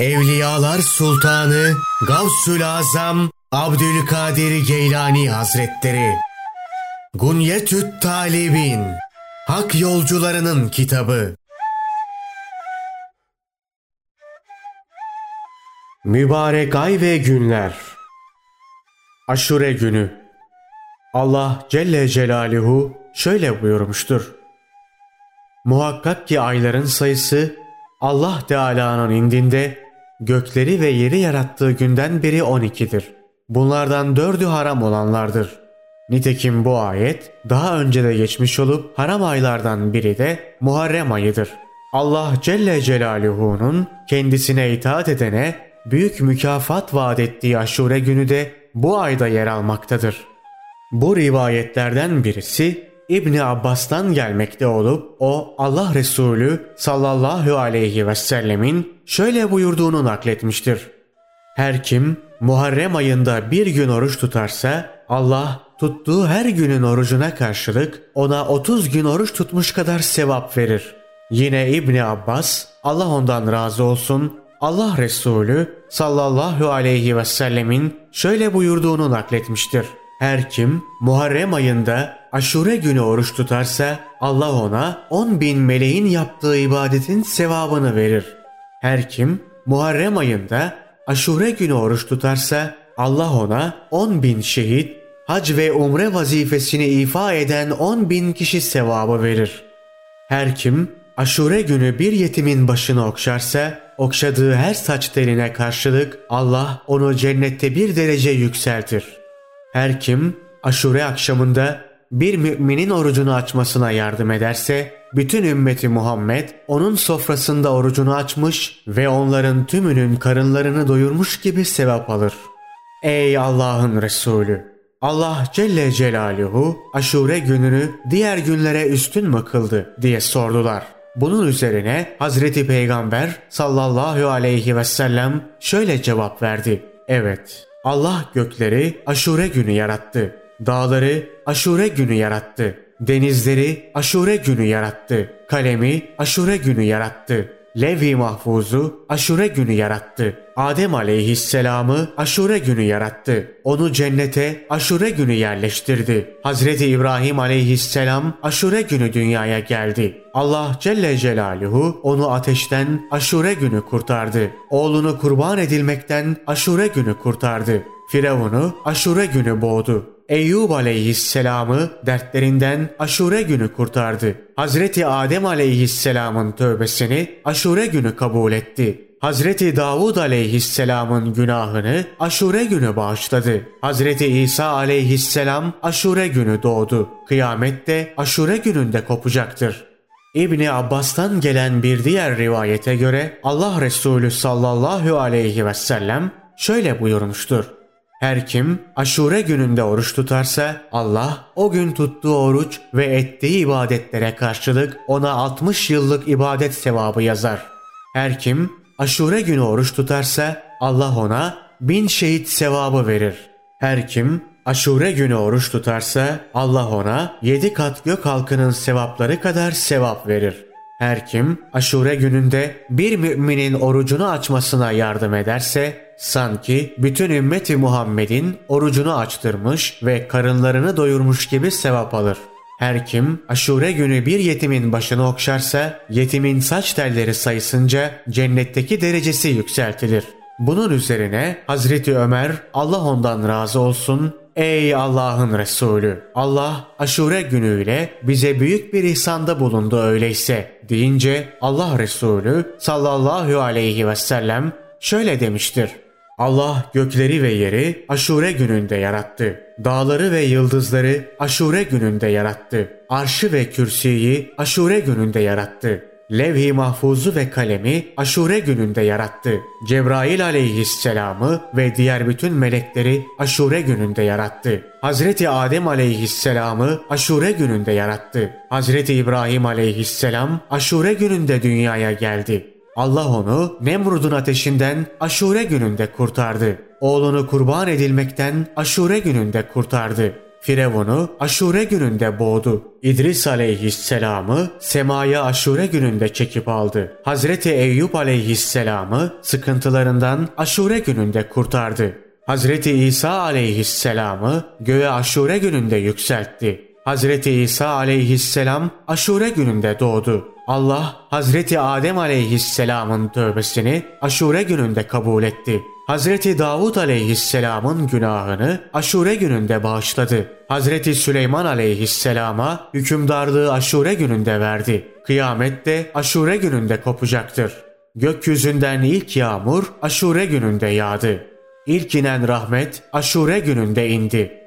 Evliyalar Sultanı Gavsül Azam Abdülkadir Geylani Hazretleri. Gunyetüt Talibin Hak Yolcularının Kitabı. Mübarek ay ve günler. Aşure günü. Allah Celle Celaluhu şöyle buyurmuştur. Muhakkak ki ayların sayısı Allah Teala'nın indinde gökleri ve yeri yarattığı günden beri 12'dir. Bunlardan dördü haram olanlardır. Nitekim bu ayet daha önce de geçmiş olup haram aylardan biri de Muharrem ayıdır. Allah Celle Celaluhu'nun kendisine itaat edene büyük mükafat vaat ettiği aşure günü de bu ayda yer almaktadır. Bu rivayetlerden birisi İbni Abbas'tan gelmekte olup o Allah Resulü sallallahu aleyhi ve sellemin şöyle buyurduğunu nakletmiştir. Her kim Muharrem ayında bir gün oruç tutarsa Allah tuttuğu her günün orucuna karşılık ona 30 gün oruç tutmuş kadar sevap verir. Yine İbni Abbas Allah ondan razı olsun Allah Resulü sallallahu aleyhi ve sellemin şöyle buyurduğunu nakletmiştir. Her kim Muharrem ayında aşure günü oruç tutarsa Allah ona 10 bin meleğin yaptığı ibadetin sevabını verir. Her kim Muharrem ayında aşure günü oruç tutarsa Allah ona 10 bin şehit, hac ve umre vazifesini ifa eden 10 bin kişi sevabı verir. Her kim aşure günü bir yetimin başını okşarsa okşadığı her saç teline karşılık Allah onu cennette bir derece yükseltir. Her kim aşure akşamında bir müminin orucunu açmasına yardım ederse bütün ümmeti Muhammed onun sofrasında orucunu açmış ve onların tümünün karınlarını doyurmuş gibi sevap alır. Ey Allah'ın Resulü! Allah Celle Celaluhu aşure gününü diğer günlere üstün mü kıldı diye sordular. Bunun üzerine Hazreti Peygamber sallallahu aleyhi ve sellem şöyle cevap verdi. Evet Allah gökleri aşure günü yarattı. Dağları aşure günü yarattı. Denizleri aşure günü yarattı. Kalemi aşure günü yarattı. Levi mahfuzu aşure günü yarattı. Adem aleyhisselamı aşure günü yarattı. Onu cennete aşure günü yerleştirdi. Hazreti İbrahim aleyhisselam aşure günü dünyaya geldi. Allah Celle Celaluhu onu ateşten aşure günü kurtardı. Oğlunu kurban edilmekten aşure günü kurtardı. Firavun'u aşure günü boğdu. Eyyub aleyhisselamı dertlerinden aşure günü kurtardı. Hazreti Adem aleyhisselamın tövbesini aşure günü kabul etti. Hazreti Davud aleyhisselamın günahını aşure günü bağışladı. Hazreti İsa aleyhisselam aşure günü doğdu. Kıyamet de aşure gününde kopacaktır. İbni Abbas'tan gelen bir diğer rivayete göre Allah Resulü sallallahu aleyhi ve sellem şöyle buyurmuştur. Her kim aşure gününde oruç tutarsa Allah o gün tuttuğu oruç ve ettiği ibadetlere karşılık ona 60 yıllık ibadet sevabı yazar. Her kim aşure günü oruç tutarsa Allah ona bin şehit sevabı verir. Her kim aşure günü oruç tutarsa Allah ona yedi kat gök halkının sevapları kadar sevap verir. Her kim aşure gününde bir müminin orucunu açmasına yardım ederse sanki bütün ümmeti Muhammed'in orucunu açtırmış ve karınlarını doyurmuş gibi sevap alır. Her kim aşure günü bir yetimin başını okşarsa yetimin saç telleri sayısınca cennetteki derecesi yükseltilir. Bunun üzerine Hazreti Ömer Allah ondan razı olsun Ey Allah'ın Resulü! Allah aşure günüyle bize büyük bir ihsanda bulundu öyleyse deyince Allah Resulü sallallahu aleyhi ve sellem şöyle demiştir. Allah gökleri ve yeri aşure gününde yarattı. Dağları ve yıldızları aşure gününde yarattı. Arşı ve kürsiyi aşure gününde yarattı. Levh-i mahfuzu ve kalemi aşure gününde yarattı. Cebrail aleyhisselamı ve diğer bütün melekleri aşure gününde yarattı. Hazreti Adem aleyhisselamı aşure gününde yarattı. Hazreti İbrahim aleyhisselam aşure gününde dünyaya geldi. Allah onu Nemrud'un ateşinden aşure gününde kurtardı. Oğlunu kurban edilmekten aşure gününde kurtardı. Firavun'u aşure gününde boğdu. İdris aleyhisselamı semaya aşure gününde çekip aldı. Hazreti Eyüp aleyhisselamı sıkıntılarından aşure gününde kurtardı. Hazreti İsa aleyhisselamı göğe aşure gününde yükseltti. Hazreti İsa aleyhisselam aşure gününde doğdu. Allah Hazreti Adem aleyhisselamın tövbesini aşure gününde kabul etti. Hazreti Davud aleyhisselamın günahını aşure gününde bağışladı. Hazreti Süleyman aleyhisselama hükümdarlığı aşure gününde verdi. Kıyamet de aşure gününde kopacaktır. Gökyüzünden ilk yağmur aşure gününde yağdı. İlk inen rahmet aşure gününde indi.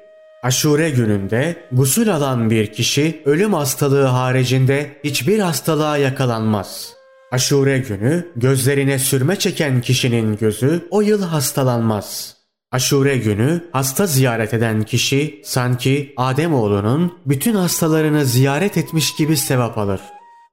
Aşure gününde gusül alan bir kişi ölüm hastalığı haricinde hiçbir hastalığa yakalanmaz. Aşure günü gözlerine sürme çeken kişinin gözü o yıl hastalanmaz. Aşure günü hasta ziyaret eden kişi sanki Ademoğlunun bütün hastalarını ziyaret etmiş gibi sevap alır.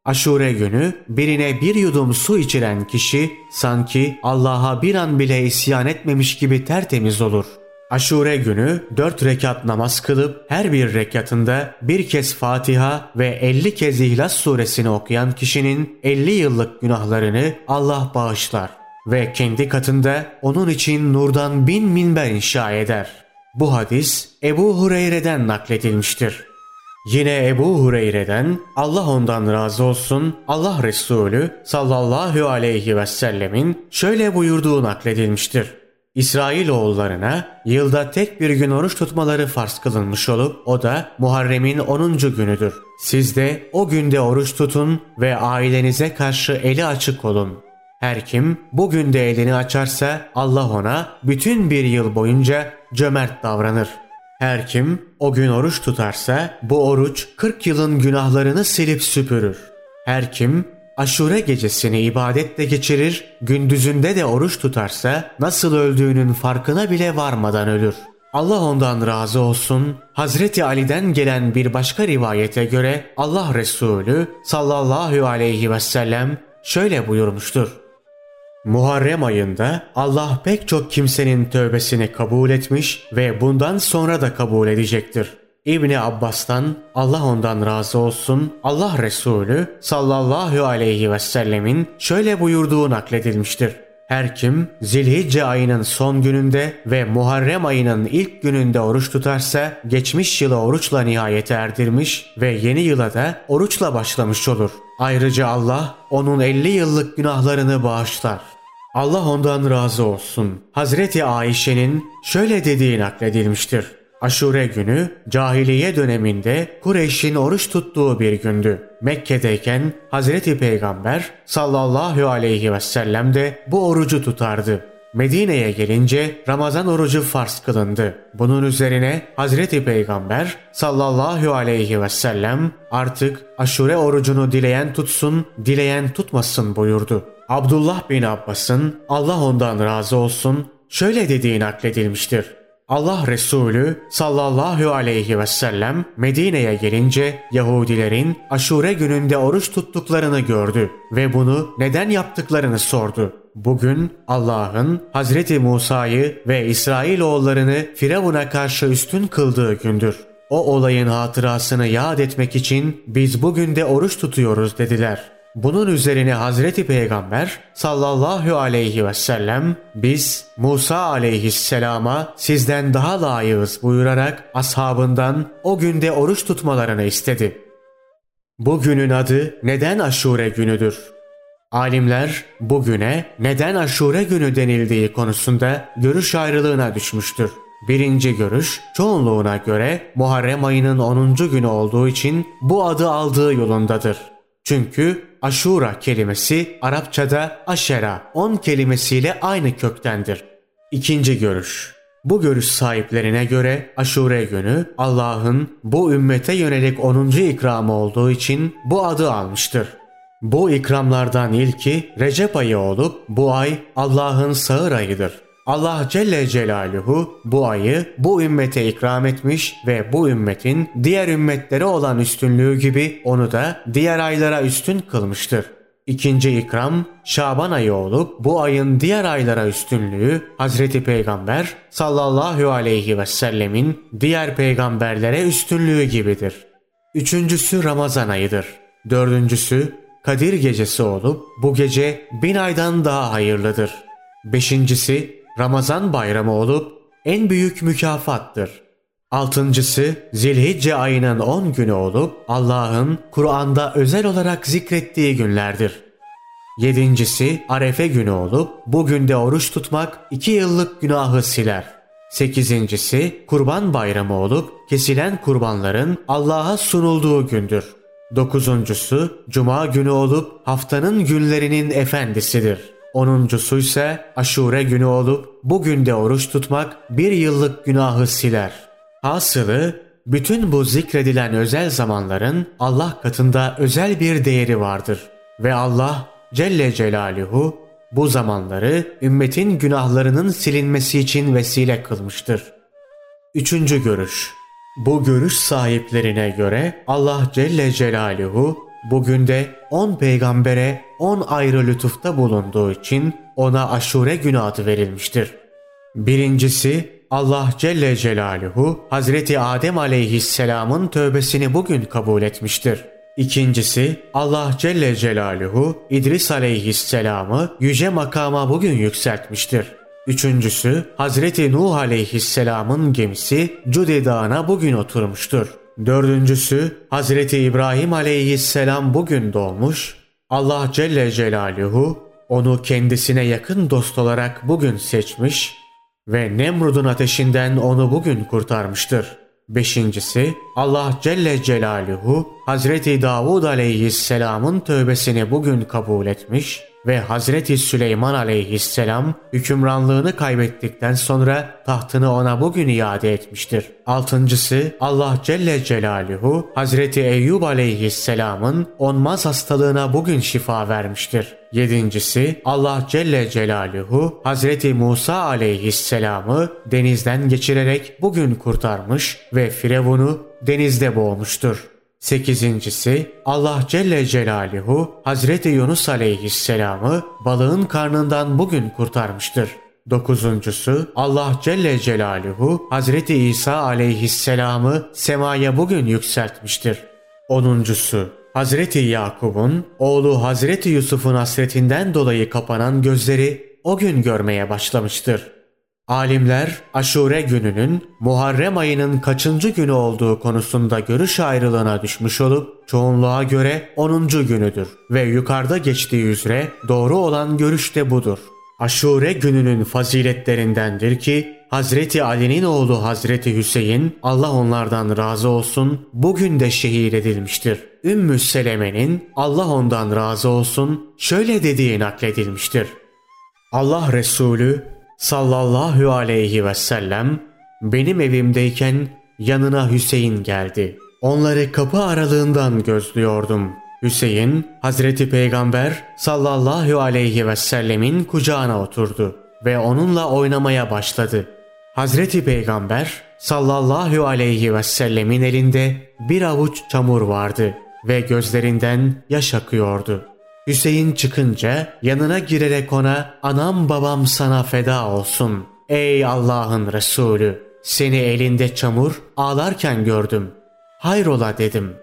Aşure günü birine bir yudum su içiren kişi sanki Allah'a bir an bile isyan etmemiş gibi tertemiz olur. Aşure günü dört rekat namaz kılıp her bir rekatında bir kez Fatiha ve elli kez İhlas suresini okuyan kişinin elli yıllık günahlarını Allah bağışlar ve kendi katında onun için nurdan bin minber inşa eder. Bu hadis Ebu Hureyre'den nakledilmiştir. Yine Ebu Hureyre'den Allah ondan razı olsun Allah Resulü sallallahu aleyhi ve sellemin şöyle buyurduğu nakledilmiştir. İsrailoğullarına yılda tek bir gün oruç tutmaları farz kılınmış olup o da Muharrem'in 10. günüdür. Siz de o günde oruç tutun ve ailenize karşı eli açık olun. Her kim bugün de elini açarsa Allah ona bütün bir yıl boyunca cömert davranır. Her kim o gün oruç tutarsa bu oruç 40 yılın günahlarını silip süpürür. Her kim aşure gecesini ibadetle geçirir, gündüzünde de oruç tutarsa nasıl öldüğünün farkına bile varmadan ölür. Allah ondan razı olsun. Hazreti Ali'den gelen bir başka rivayete göre Allah Resulü sallallahu aleyhi ve sellem şöyle buyurmuştur. Muharrem ayında Allah pek çok kimsenin tövbesini kabul etmiş ve bundan sonra da kabul edecektir. İbni Abbas'tan Allah ondan razı olsun Allah Resulü sallallahu aleyhi ve sellemin şöyle buyurduğu nakledilmiştir. Her kim Zilhicce ayının son gününde ve Muharrem ayının ilk gününde oruç tutarsa geçmiş yıla oruçla nihayet erdirmiş ve yeni yıla da oruçla başlamış olur. Ayrıca Allah onun 50 yıllık günahlarını bağışlar. Allah ondan razı olsun. Hazreti Ayşe'nin şöyle dediği nakledilmiştir. Aşure günü cahiliye döneminde Kureyş'in oruç tuttuğu bir gündü. Mekke'deyken Hazreti Peygamber sallallahu aleyhi ve sellem de bu orucu tutardı. Medine'ye gelince Ramazan orucu farz kılındı. Bunun üzerine Hazreti Peygamber sallallahu aleyhi ve sellem artık aşure orucunu dileyen tutsun, dileyen tutmasın buyurdu. Abdullah bin Abbas'ın Allah ondan razı olsun şöyle dediği nakledilmiştir. Allah Resulü sallallahu aleyhi ve sellem Medine'ye gelince Yahudilerin aşure gününde oruç tuttuklarını gördü ve bunu neden yaptıklarını sordu. Bugün Allah'ın Hazreti Musa'yı ve İsrailoğullarını Firavun'a karşı üstün kıldığı gündür. O olayın hatırasını yad etmek için biz bugün de oruç tutuyoruz dediler.'' Bunun üzerine Hazreti Peygamber sallallahu aleyhi ve sellem biz Musa aleyhisselama sizden daha layığız buyurarak ashabından o günde oruç tutmalarını istedi. Bu günün adı neden aşure günüdür? Alimler bugüne neden aşure günü denildiği konusunda görüş ayrılığına düşmüştür. Birinci görüş çoğunluğuna göre Muharrem ayının 10. günü olduğu için bu adı aldığı yolundadır. Çünkü aşura kelimesi Arapçada aşera, on kelimesiyle aynı köktendir. İkinci görüş. Bu görüş sahiplerine göre aşure günü Allah'ın bu ümmete yönelik 10. ikramı olduğu için bu adı almıştır. Bu ikramlardan ilki Recep ayı olup bu ay Allah'ın sağır ayıdır. Allah Celle Celaluhu bu ayı bu ümmete ikram etmiş ve bu ümmetin diğer ümmetlere olan üstünlüğü gibi onu da diğer aylara üstün kılmıştır. İkinci ikram Şaban ayı olup bu ayın diğer aylara üstünlüğü Hazreti Peygamber sallallahu aleyhi ve sellemin diğer peygamberlere üstünlüğü gibidir. Üçüncüsü Ramazan ayıdır. Dördüncüsü Kadir gecesi olup bu gece bin aydan daha hayırlıdır. Beşincisi Ramazan bayramı olup en büyük mükafattır. Altıncısı Zilhicce ayının 10 günü olup Allah'ın Kur'an'da özel olarak zikrettiği günlerdir. Yedincisi Arefe günü olup bu günde oruç tutmak iki yıllık günahı siler. Sekizincisi Kurban Bayramı olup kesilen kurbanların Allah'a sunulduğu gündür. Dokuzuncusu Cuma günü olup haftanın günlerinin efendisidir. Onuncusu ise aşure günü olup bugün de oruç tutmak bir yıllık günahı siler. Hasılı bütün bu zikredilen özel zamanların Allah katında özel bir değeri vardır. Ve Allah Celle Celaluhu bu zamanları ümmetin günahlarının silinmesi için vesile kılmıştır. Üçüncü görüş Bu görüş sahiplerine göre Allah Celle Celaluhu bugün de on peygambere on ayrı lütufta bulunduğu için ona aşure günü adı verilmiştir. Birincisi Allah Celle Celaluhu Hazreti Adem aleyhisselamın tövbesini bugün kabul etmiştir. İkincisi Allah Celle Celaluhu İdris aleyhisselamı yüce makama bugün yükseltmiştir. Üçüncüsü Hazreti Nuh aleyhisselamın gemisi Cudi Dağı'na bugün oturmuştur. Dördüncüsü Hazreti İbrahim aleyhisselam bugün doğmuş. Allah Celle Celaluhu onu kendisine yakın dost olarak bugün seçmiş ve Nemrud'un ateşinden onu bugün kurtarmıştır. Beşincisi Allah Celle Celaluhu Hazreti Davud aleyhisselamın tövbesini bugün kabul etmiş ve Hazreti Süleyman aleyhisselam hükümranlığını kaybettikten sonra tahtını ona bugün iade etmiştir. Altıncısı Allah Celle Celaluhu Hazreti Eyyub aleyhisselamın onmaz hastalığına bugün şifa vermiştir. Yedincisi Allah Celle Celaluhu Hazreti Musa aleyhisselamı denizden geçirerek bugün kurtarmış ve Firavun'u denizde boğmuştur. Sekizincisi Allah Celle Celaluhu Hazreti Yunus Aleyhisselam'ı balığın karnından bugün kurtarmıştır. Dokuzuncusu Allah Celle Celaluhu Hazreti İsa Aleyhisselam'ı semaya bugün yükseltmiştir. Onuncusu Hazreti Yakub'un oğlu Hazreti Yusuf'un hasretinden dolayı kapanan gözleri o gün görmeye başlamıştır. Alimler aşure gününün Muharrem ayının kaçıncı günü olduğu konusunda görüş ayrılığına düşmüş olup çoğunluğa göre 10. günüdür ve yukarıda geçtiği üzere doğru olan görüş de budur. Aşure gününün faziletlerindendir ki Hazreti Ali'nin oğlu Hazreti Hüseyin Allah onlardan razı olsun bugün de şehit edilmiştir. Ümmü Seleme'nin Allah ondan razı olsun şöyle dediği nakledilmiştir. Allah Resulü sallallahu aleyhi ve sellem benim evimdeyken yanına Hüseyin geldi. Onları kapı aralığından gözlüyordum. Hüseyin Hazreti Peygamber sallallahu aleyhi ve sellemin kucağına oturdu ve onunla oynamaya başladı. Hazreti Peygamber sallallahu aleyhi ve sellemin elinde bir avuç çamur vardı ve gözlerinden yaş akıyordu. Hüseyin çıkınca yanına girerek ona anam babam sana feda olsun. Ey Allah'ın Resulü seni elinde çamur ağlarken gördüm. Hayrola dedim.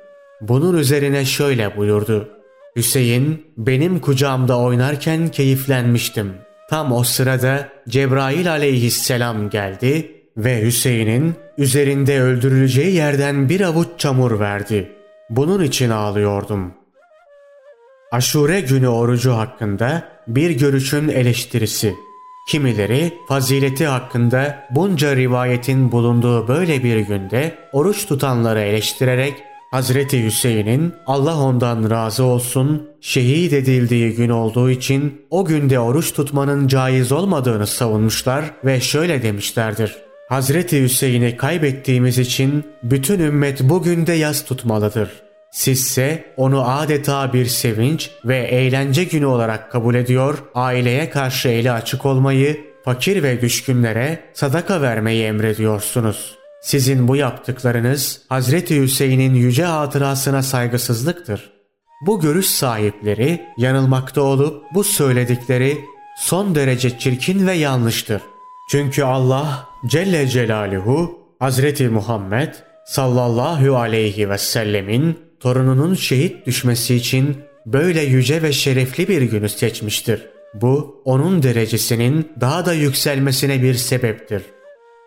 Bunun üzerine şöyle buyurdu. Hüseyin benim kucağımda oynarken keyiflenmiştim. Tam o sırada Cebrail aleyhisselam geldi ve Hüseyin'in üzerinde öldürüleceği yerden bir avuç çamur verdi. Bunun için ağlıyordum. Aşure günü orucu hakkında bir görüşün eleştirisi. Kimileri fazileti hakkında bunca rivayetin bulunduğu böyle bir günde oruç tutanları eleştirerek Hazreti Hüseyin'in Allah ondan razı olsun şehit edildiği gün olduğu için o günde oruç tutmanın caiz olmadığını savunmuşlar ve şöyle demişlerdir. Hazreti Hüseyin'i kaybettiğimiz için bütün ümmet bugün de yaz tutmalıdır.'' Sizse onu adeta bir sevinç ve eğlence günü olarak kabul ediyor, aileye karşı eli açık olmayı, fakir ve düşkünlere sadaka vermeyi emrediyorsunuz. Sizin bu yaptıklarınız Hazreti Hüseyin'in yüce hatırasına saygısızlıktır. Bu görüş sahipleri yanılmakta olup bu söyledikleri son derece çirkin ve yanlıştır. Çünkü Allah Celle Celaluhu Hazreti Muhammed sallallahu aleyhi ve sellemin torununun şehit düşmesi için böyle yüce ve şerefli bir günü seçmiştir. Bu onun derecesinin daha da yükselmesine bir sebeptir.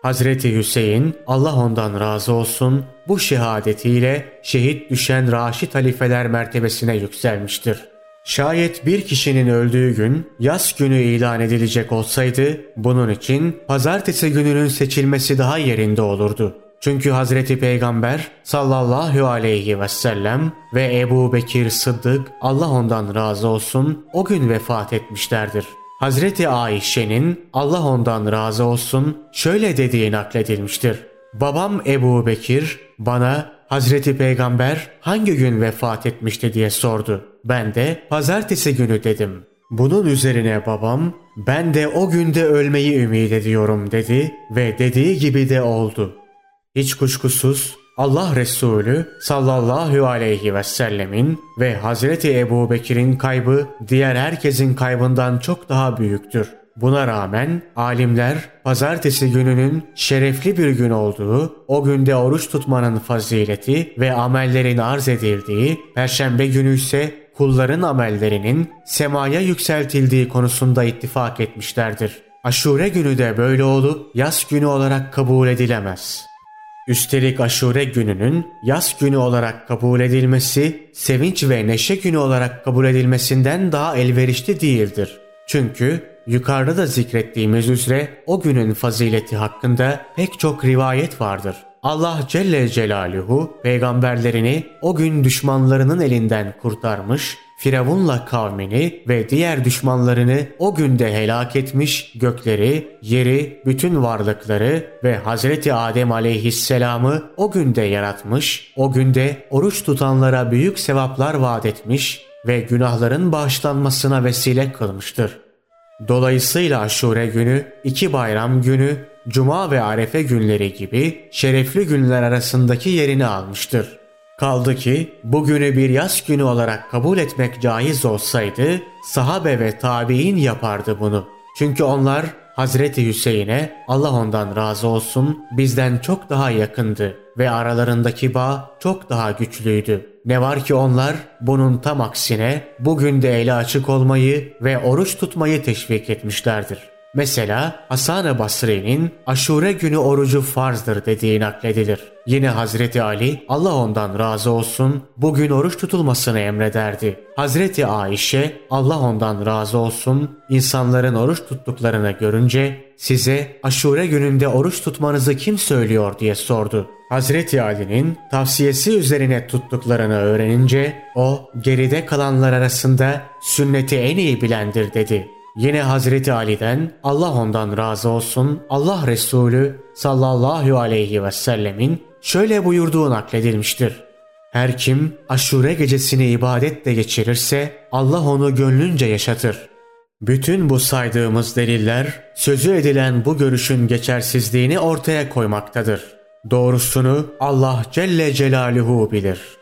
Hazreti Hüseyin Allah ondan razı olsun bu şehadetiyle şehit düşen Raşid halifeler mertebesine yükselmiştir. Şayet bir kişinin öldüğü gün yaz günü ilan edilecek olsaydı bunun için pazartesi gününün seçilmesi daha yerinde olurdu. Çünkü Hazreti Peygamber sallallahu aleyhi ve sellem ve Ebu Bekir Sıddık Allah ondan razı olsun o gün vefat etmişlerdir. Hazreti Ayşe'nin Allah ondan razı olsun şöyle dediği nakledilmiştir. Babam Ebu Bekir bana Hazreti Peygamber hangi gün vefat etmişti diye sordu. Ben de pazartesi günü dedim. Bunun üzerine babam ben de o günde ölmeyi ümit ediyorum dedi ve dediği gibi de oldu. Hiç kuşkusuz Allah Resulü sallallahu aleyhi ve sellemin ve Hazreti Ebu Bekir'in kaybı diğer herkesin kaybından çok daha büyüktür. Buna rağmen alimler pazartesi gününün şerefli bir gün olduğu, o günde oruç tutmanın fazileti ve amellerin arz edildiği, perşembe günü ise kulların amellerinin semaya yükseltildiği konusunda ittifak etmişlerdir. Aşure günü de böyle olup yaz günü olarak kabul edilemez.'' Üstelik aşure gününün yaz günü olarak kabul edilmesi, sevinç ve neşe günü olarak kabul edilmesinden daha elverişli değildir. Çünkü yukarıda da zikrettiğimiz üzere o günün fazileti hakkında pek çok rivayet vardır. Allah Celle Celaluhu peygamberlerini o gün düşmanlarının elinden kurtarmış Firavun'la kavmini ve diğer düşmanlarını o günde helak etmiş gökleri, yeri, bütün varlıkları ve Hazreti Adem aleyhisselamı o günde yaratmış, o günde oruç tutanlara büyük sevaplar vaat etmiş ve günahların bağışlanmasına vesile kılmıştır. Dolayısıyla aşure günü, iki bayram günü, cuma ve arefe günleri gibi şerefli günler arasındaki yerini almıştır. Kaldı ki bugünü bir yaz günü olarak kabul etmek caiz olsaydı sahabe ve tabi'in yapardı bunu. Çünkü onlar Hazreti Hüseyin'e Allah ondan razı olsun bizden çok daha yakındı ve aralarındaki bağ çok daha güçlüydü. Ne var ki onlar bunun tam aksine bugün de eli açık olmayı ve oruç tutmayı teşvik etmişlerdir. Mesela Hasan-ı Basri'nin aşure günü orucu farzdır dediği nakledilir. Yine Hazreti Ali Allah ondan razı olsun bugün oruç tutulmasını emrederdi. Hazreti Ayşe Allah ondan razı olsun insanların oruç tuttuklarını görünce size aşure gününde oruç tutmanızı kim söylüyor diye sordu. Hazreti Ali'nin tavsiyesi üzerine tuttuklarını öğrenince o geride kalanlar arasında sünneti en iyi bilendir dedi. Yine Hazreti Ali'den Allah ondan razı olsun Allah Resulü sallallahu aleyhi ve sellemin şöyle buyurduğu nakledilmiştir. Her kim aşure gecesini ibadetle geçirirse Allah onu gönlünce yaşatır. Bütün bu saydığımız deliller sözü edilen bu görüşün geçersizliğini ortaya koymaktadır. Doğrusunu Allah Celle Celaluhu bilir.''